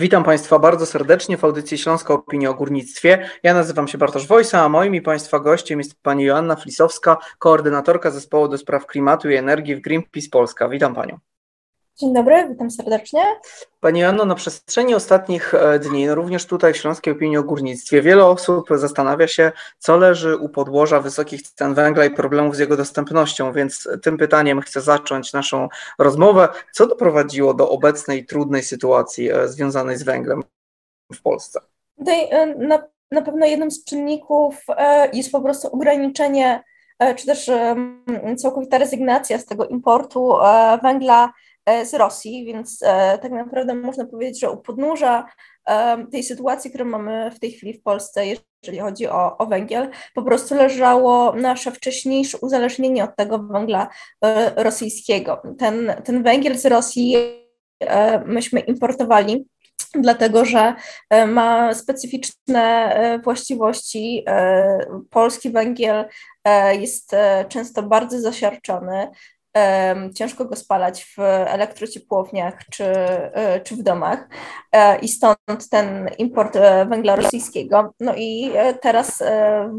Witam Państwa bardzo serdecznie w audycji Śląska Opinia o Górnictwie. Ja nazywam się Bartosz Wojsa, a moim i Państwa gościem jest Pani Joanna Flisowska, koordynatorka Zespołu do Spraw Klimatu i Energii w Greenpeace Polska. Witam Panią. Dzień dobry, witam serdecznie. Pani Joanno, na przestrzeni ostatnich e, dni, no również tutaj w Śląskiej Opinii o Górnictwie, wiele osób zastanawia się, co leży u podłoża wysokich cen węgla i problemów z jego dostępnością, więc tym pytaniem chcę zacząć naszą rozmowę. Co doprowadziło do obecnej trudnej sytuacji e, związanej z węglem w Polsce? Tutaj e, na, na pewno jednym z czynników jest po prostu ograniczenie, czy też całkowita rezygnacja z tego importu węgla z Rosji, więc e, tak naprawdę można powiedzieć, że u podnóża e, tej sytuacji, którą mamy w tej chwili w Polsce, jeżeli chodzi o, o węgiel, po prostu leżało nasze wcześniejsze uzależnienie od tego węgla rosyjskiego. Ten, ten węgiel z Rosji myśmy importowali dlatego że ma specyficzne właściwości. Polski węgiel jest często bardzo zasiarczony, ciężko go spalać w elektrociepłowniach czy, e, czy w domach e, i stąd ten import e, węgla rosyjskiego. No i teraz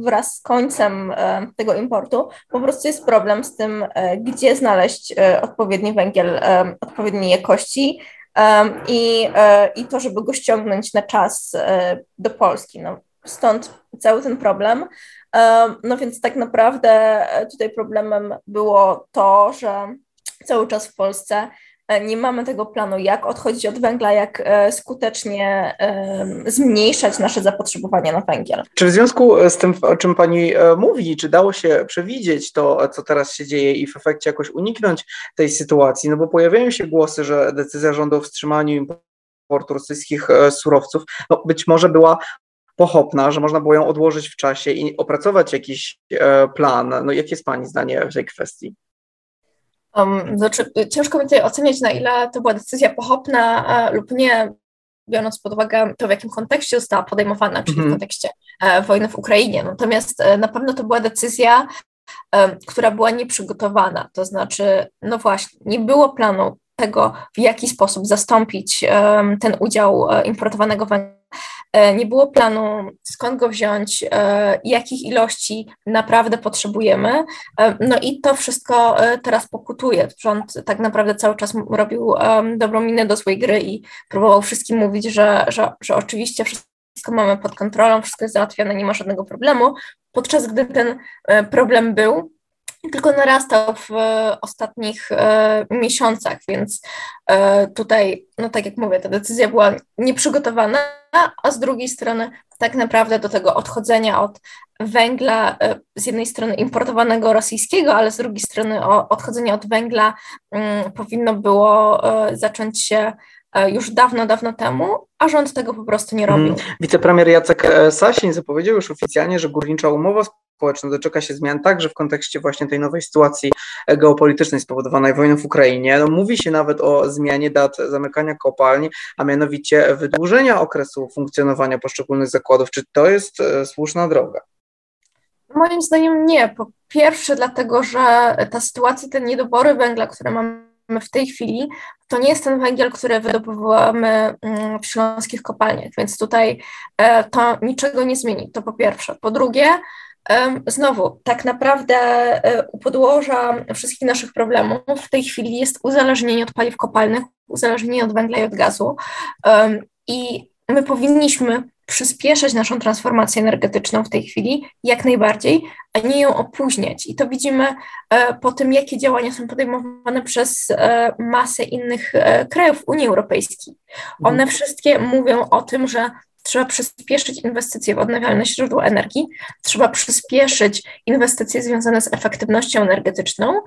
wraz z końcem tego importu po prostu jest problem z tym, gdzie znaleźć odpowiedni węgiel odpowiedniej jakości i, i to, żeby go ściągnąć na czas do Polski. No, stąd cały ten problem. No więc tak naprawdę e, tutaj problemem było to, że cały czas w Polsce e, nie mamy tego planu, jak odchodzić od węgla, jak e, skutecznie zmniejszać nasze zapotrzebowanie na węgiel. Czy w związku z tym, o czym Pani mówi, czy dało się przewidzieć to, co teraz się dzieje i w efekcie jakoś uniknąć tej sytuacji? No bo pojawiają się głosy, że decyzja rządu o wstrzymaniu importu rosyjskich surowców no być może była pochopna, że można było ją odłożyć w czasie i opracować jakiś e, plan. No jakie jest Pani zdanie w tej kwestii? Um, znaczy, ciężko mi tutaj oceniać, na ile to była decyzja pochopna e, lub nie, biorąc pod uwagę to, w jakim kontekście została podejmowana, czyli mm w mhm. kontekście e, wojny w Ukrainie. Natomiast e, na pewno to była decyzja, e, która była nieprzygotowana. To znaczy, no właśnie, nie było planu tego, w jaki sposób zastąpić ten udział e, importowanego węgla E, nie było planu, skąd go wziąć, e, jakich ilości naprawdę potrzebujemy. E, no i to wszystko teraz pokutuje. Rząd tak naprawdę cały czas robił dobrą minę do złej gry i próbował wszystkim mówić, że, że, że oczywiście wszystko mamy pod kontrolą, wszystko jest załatwione, nie ma żadnego problemu, podczas gdy ten problem był, tylko narastał w ostatnich e, miesiącach, więc e, tutaj, no tak jak mówię, ta decyzja była nieprzygotowana, a z drugiej strony tak naprawdę do tego odchodzenia od węgla e, z jednej strony importowanego rosyjskiego, ale z drugiej strony odchodzenia od węgla mm, powinno było zacząć się już dawno, dawno temu, a rząd tego po prostu nie robił. Hmm. Wicepremier Jacek Sasin zapowiedział już oficjalnie, że górnicza umowa społeczna doczeka się zmian także w kontekście właśnie tej nowej sytuacji geopolitycznej spowodowanej wojną w Ukrainie. No, mówi się nawet o zmianie dat zamykania kopalni, a mianowicie wydłużenia okresu funkcjonowania poszczególnych zakładów. Czy to jest e, słuszna droga? Moim zdaniem nie. Po pierwsze, dlatego, że ta sytuacja, te niedobory węgla, które mamy w tej chwili, to nie jest ten węgiel, który wydobywamy mm, w śląskich kopalniach, więc tutaj e, to niczego nie zmieni. To po pierwsze. Po drugie, Znowu, tak naprawdę e, u podłoża wszystkich naszych problemów w tej chwili jest uzależnienie od paliw kopalnych, uzależnienie od węgla i od gazu. I my powinniśmy przyspieszać naszą transformację energetyczną w tej chwili jak najbardziej, a nie ją opóźniać. I to widzimy e, po tym, jakie działania są podejmowane przez e, masę innych krajów Unii Europejskiej. One mhm. wszystkie mówią o tym, że Trzeba przyspieszyć inwestycje w odnawialne źródła energii, trzeba przyspieszyć inwestycje związane z efektywnością energetyczną.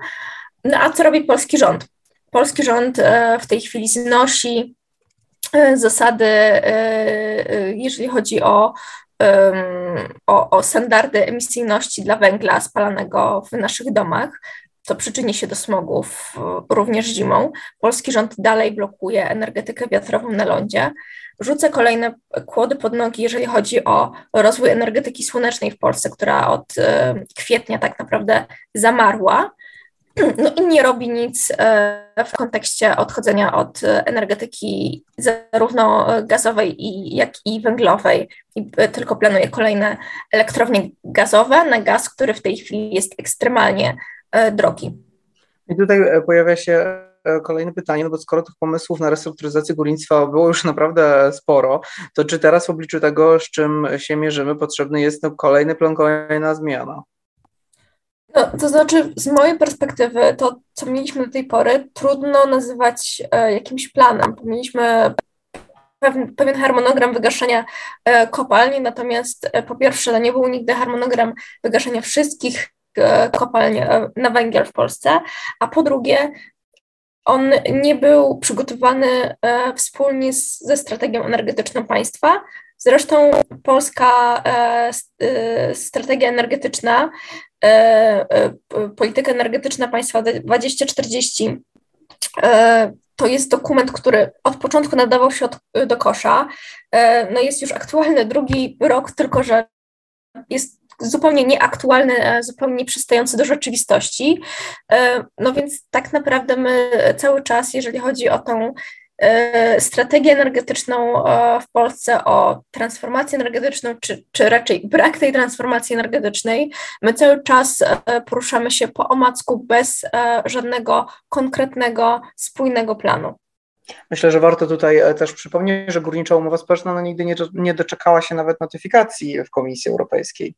No a co robi polski rząd? Polski rząd e, w tej chwili znosi e, zasady, e, jeżeli chodzi o, o, o standardy emisyjności dla węgla spalanego w naszych domach co przyczyni się do smogów również zimą. Polski rząd dalej blokuje energetykę wiatrową na lądzie rzucę kolejne kłody pod nogi, jeżeli chodzi o rozwój energetyki słonecznej w Polsce, która od e, kwietnia tak naprawdę zamarła. No i nie robi nic w kontekście odchodzenia od energetyki zarówno gazowej, jak i węglowej, i tylko planuje kolejne elektrownie gazowe na gaz, który w tej chwili jest ekstremalnie drogi. I tutaj pojawia się E, kolejne pytanie, no bo skoro tych pomysłów na restrukturyzację górnictwa było już naprawdę sporo, to czy teraz w obliczu tego, z czym się mierzymy, potrzebny jest no, kolejny plan, kolejna zmiana? No, to znaczy, z mojej perspektywy, to co mieliśmy do tej pory, trudno nazywać e, jakimś planem. Mieliśmy pewien, pewien harmonogram wygaszenia e, kopalni, natomiast e, po pierwsze, to nie był nigdy harmonogram wygaszenia wszystkich e, kopalń e, na węgiel w Polsce, a po drugie, on nie był przygotowany e, wspólnie z, ze strategią energetyczną państwa. Zresztą polska e, e, strategia energetyczna, polityka energetyczna państwa 2040 to jest dokument, który od początku nadawał się od, do kosza. No jest już aktualny drugi rok, tylko że jest zupełnie nieaktualny, zupełnie nieprzystający do rzeczywistości. E, no więc tak naprawdę my cały czas, jeżeli chodzi o tą e, strategię energetyczną e, w Polsce, o transformację energetyczną, czy, czy raczej brak tej transformacji energetycznej, my cały czas poruszamy się po omacku bez żadnego konkretnego, spójnego planu. Myślę, że warto tutaj też przypomnieć, że górnicza umowa społeczna no, nigdy nie, nie doczekała się nawet notyfikacji w Komisji Europejskiej.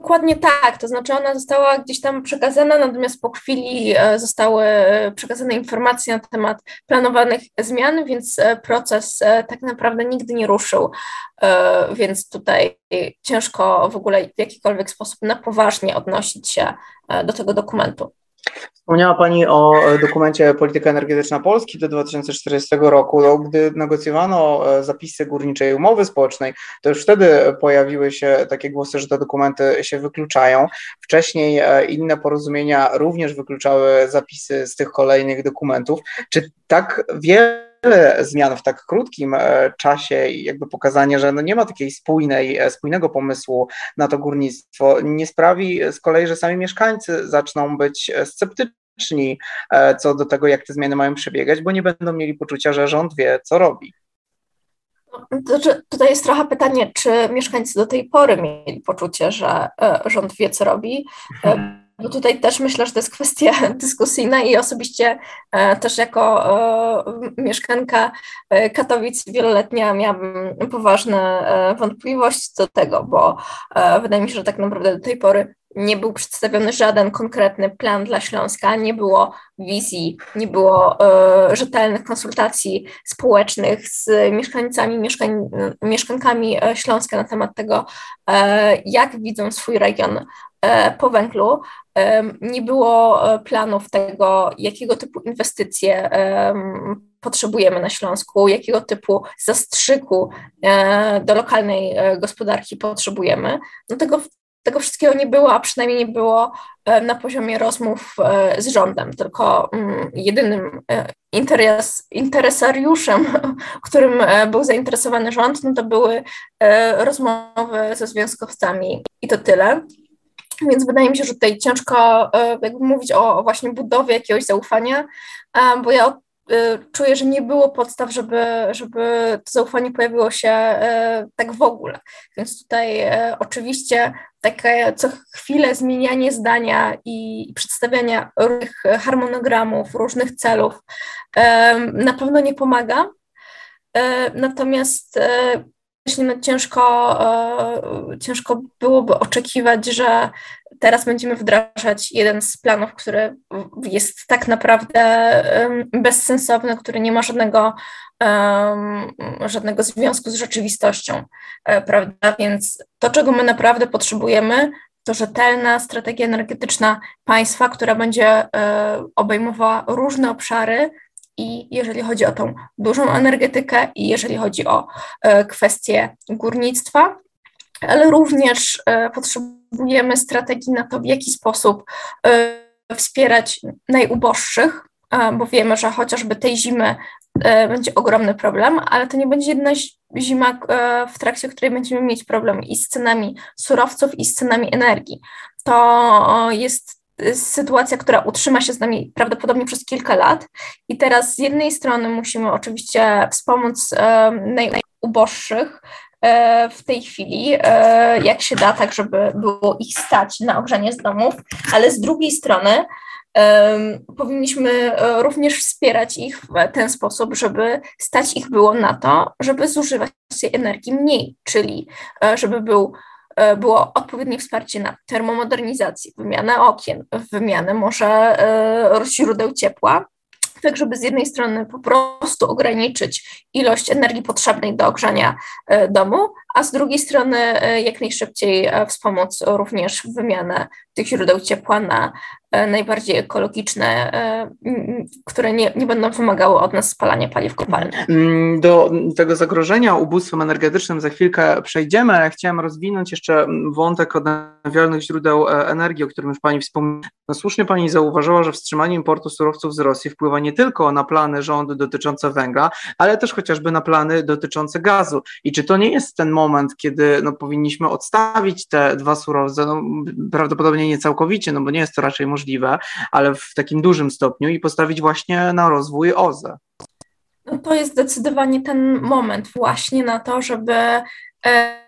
Dokładnie tak, to znaczy ona została gdzieś tam przekazana, natomiast po chwili e, zostały e, przekazane informacje na temat planowanych zmian, więc e, proces tak naprawdę nigdy nie ruszył, więc tutaj ciężko w ogóle w jakikolwiek sposób na poważnie odnosić się do tego dokumentu. Wspomniała Pani o e, dokumencie Polityka Energetyczna Polski do 2040 roku. No, gdy negocjowano e, zapisy górniczej umowy społecznej, to już wtedy pojawiły się takie głosy, że te dokumenty się wykluczają. Wcześniej e, inne porozumienia również wykluczały zapisy z tych kolejnych dokumentów. Czy tak wiele zmian w tak krótkim e, czasie i jakby pokazanie, że no nie ma takiej spójnej, e, spójnego pomysłu na to górnictwo, nie sprawi z kolei, że sami mieszkańcy zaczną być e, sceptyczni co do tego, jak te zmiany mają przebiegać, bo nie będą mieli poczucia, że rząd wie, co robi. Znaczy, tutaj jest trochę pytanie, czy mieszkańcy do tej pory mieli poczucie, że rząd wie, co robi. No tutaj też myślę, że to jest kwestia dyskusyjna i osobiście e, też jako e, mieszkanka e, Katowic wieloletnia miałabym poważne wątpliwości co do tego, bo wydaje mi się, że tak naprawdę do tej pory nie był przedstawiony żaden konkretny plan dla Śląska, nie było wizji, nie było rzetelnych konsultacji społecznych z mieszkańcami, mieszkań, mieszkankami Śląska na temat tego, jak widzą swój region po węglu nie było e, planów tego, jakiego typu inwestycje potrzebujemy na Śląsku, jakiego typu zastrzyku e, do lokalnej e, gospodarki potrzebujemy. No tego, tego wszystkiego nie było, a przynajmniej nie było na poziomie rozmów z rządem, tylko mm, jedynym interes, interesariuszem, którym był zainteresowany rząd, no to były rozmowy ze związkowcami i to tyle. Więc wydaje mi się, że tutaj ciężko e, jakby mówić o właśnie budowie jakiegoś zaufania, bo ja e, czuję, że nie było podstaw, żeby, żeby to zaufanie pojawiło się e, tak w ogóle. Więc tutaj oczywiście takie co chwilę zmienianie zdania i przedstawiania różnych harmonogramów, różnych celów na pewno nie pomaga. Natomiast no ciężko, e, ciężko byłoby oczekiwać, że teraz będziemy wdrażać jeden z planów, który jest tak naprawdę bezsensowny, który nie ma żadnego, żadnego związku z rzeczywistością, e, prawda? Więc to, czego my naprawdę potrzebujemy, to rzetelna strategia energetyczna państwa, która będzie e, obejmowała różne obszary, i jeżeli chodzi o tą dużą energetykę, i jeżeli chodzi o e, kwestie górnictwa, ale również e, potrzebujemy strategii na to, w jaki sposób e, wspierać najuboższych, bo wiemy, że chociażby tej zimy będzie ogromny problem, ale to nie będzie jedna zima, w trakcie której będziemy mieć problem i z cenami surowców, i z cenami energii. To jest sytuacja, która utrzyma się z nami prawdopodobnie przez kilka lat. I teraz z jednej strony musimy oczywiście wspomóc najuboższych w tej chwili, jak się da, tak żeby było ich stać na ogrzanie z domów, ale z drugiej strony powinniśmy e, również wspierać ich w ten sposób, żeby stać ich było na to, żeby zużywać tej energii mniej, czyli e, żeby był e, było odpowiednie wsparcie na termomodernizację, wymianę okien, wymianę może źródeł ciepła, tak żeby z jednej strony po prostu ograniczyć ilość energii potrzebnej do ogrzania domu, a z drugiej strony jak najszybciej wspomóc również wymianę tych źródeł ciepła na E, najbardziej ekologiczne, e, które nie, nie będą wymagały od nas spalania paliw kopalnych. Mm, do tego zagrożenia ubóstwem energetycznym za chwilkę przejdziemy, ale chciałem rozwinąć jeszcze wątek odnawialnych źródeł e, energii, o którym już Pani wspomniała. No słusznie Pani zauważyła, że wstrzymanie importu surowców z Rosji wpływa nie tylko na plany rządu dotyczące węgla, ale też chociażby na plany dotyczące gazu. I czy to nie jest ten moment, kiedy no, powinniśmy odstawić te dwa surowce, no, prawdopodobnie nie całkowicie, no bo nie jest to raczej możliwe, ale w takim dużym stopniu i postawić właśnie na rozwój OZE. No to jest zdecydowanie ten moment właśnie na to, żeby e,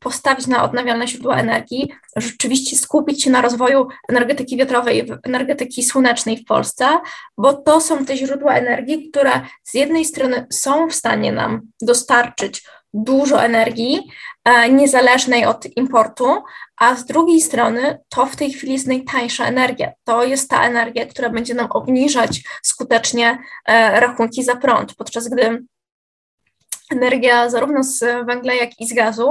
postawić na odnawialne źródła energii, rzeczywiście skupić się na rozwoju energetyki wiatrowej, energetyki słonecznej w Polsce, bo to są te źródła energii, które z jednej strony są w stanie nam dostarczyć dużo energii, e, niezależnej od importu, a z drugiej strony to w tej chwili jest najtańsza energia. To jest ta energia, która będzie nam obniżać skutecznie e, rachunki za prąd, podczas gdy energia zarówno z węgla, jak i z gazu,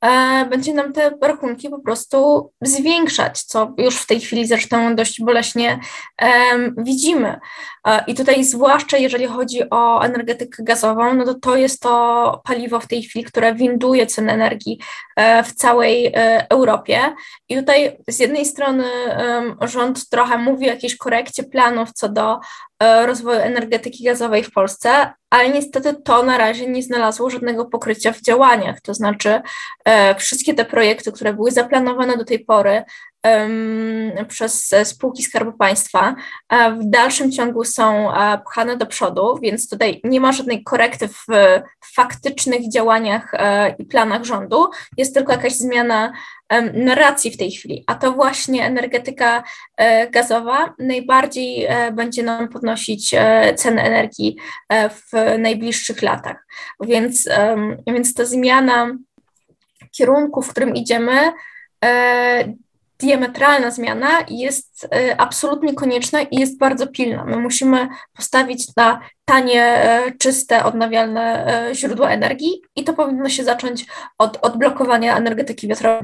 e, będzie nam te rachunki po prostu zwiększać, co już w tej chwili zresztą dość boleśnie e, widzimy. E, I tutaj zwłaszcza jeżeli chodzi o energetykę gazową, no to to jest to paliwo w tej chwili, które winduje cenę energii e, w całej e, Europie. I tutaj z jednej strony rząd trochę mówi o jakiejś korekcie planów co do rozwoju energetyki gazowej w Polsce, ale niestety to na razie nie znalazło żadnego pokrycia w działaniach. To znaczy, e, wszystkie te projekty, które były zaplanowane do tej pory przez spółki Skarbu Państwa, w dalszym ciągu są pchane do przodu, więc tutaj nie ma żadnej korekty w faktycznych działaniach e, i planach rządu. Jest tylko jakaś zmiana narracji w tej chwili, a to właśnie energetyka e, gazowa najbardziej e, będzie nam podnosić ceny energii w najbliższych latach. Więc, więc ta zmiana kierunku, w którym idziemy, diametralna zmiana jest e, absolutnie konieczna i jest bardzo pilna. My musimy postawić na tanie, e, czyste, odnawialne e, źródła energii i to powinno się zacząć od odblokowania energetyki wiatrowej.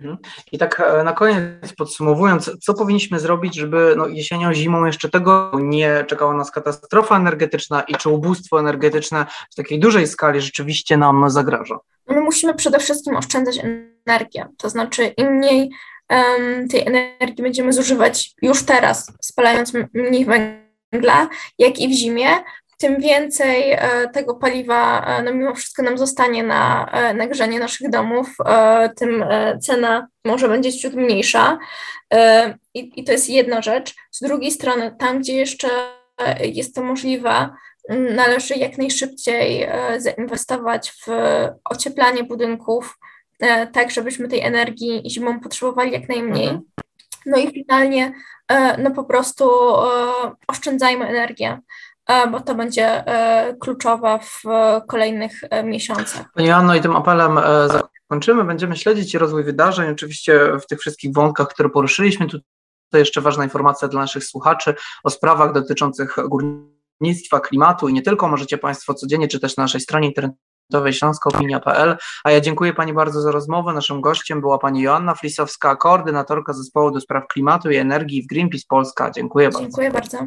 Mhm. I tak na koniec podsumowując, co powinniśmy zrobić, żeby no, jesienią, zimą jeszcze tego nie czekała nas katastrofa energetyczna i czy ubóstwo energetyczne w takiej dużej skali rzeczywiście nam zagraża? My musimy przede wszystkim oszczędzać energię, to znaczy im mniej tej energii będziemy zużywać już teraz, spalając mniej węgla, jak i w zimie, tym więcej e, tego paliwa e, no mimo wszystko nam zostanie na, e, na naszych domów, tym cena może będzie ciut mniejsza. I, I to jest jedna rzecz. Z drugiej strony, tam gdzie jeszcze jest to możliwe, należy jak najszybciej zainwestować w ocieplanie budynków, tak żebyśmy tej energii zimą potrzebowali jak najmniej. Mhm. No i finalnie, e, no po prostu e, oszczędzajmy energię, bo to będzie kluczowe w kolejnych miesiącach. Pani Anno, i tym apelem zakończymy. Będziemy śledzić rozwój wydarzeń, oczywiście w tych wszystkich wątkach, które poruszyliśmy. Tutaj jeszcze ważna informacja dla naszych słuchaczy o sprawach dotyczących górnictwa, klimatu i nie tylko. Możecie Państwo codziennie czytać na naszej stronie internetowej śląskoopinia.pl. A ja dziękuję Pani bardzo za rozmowę. Naszym gościem była Pani Joanna Flisowska, koordynatorka zespołu do spraw klimatu i energii w Greenpeace Polska. Dziękuję bardzo. Dziękuję bardzo.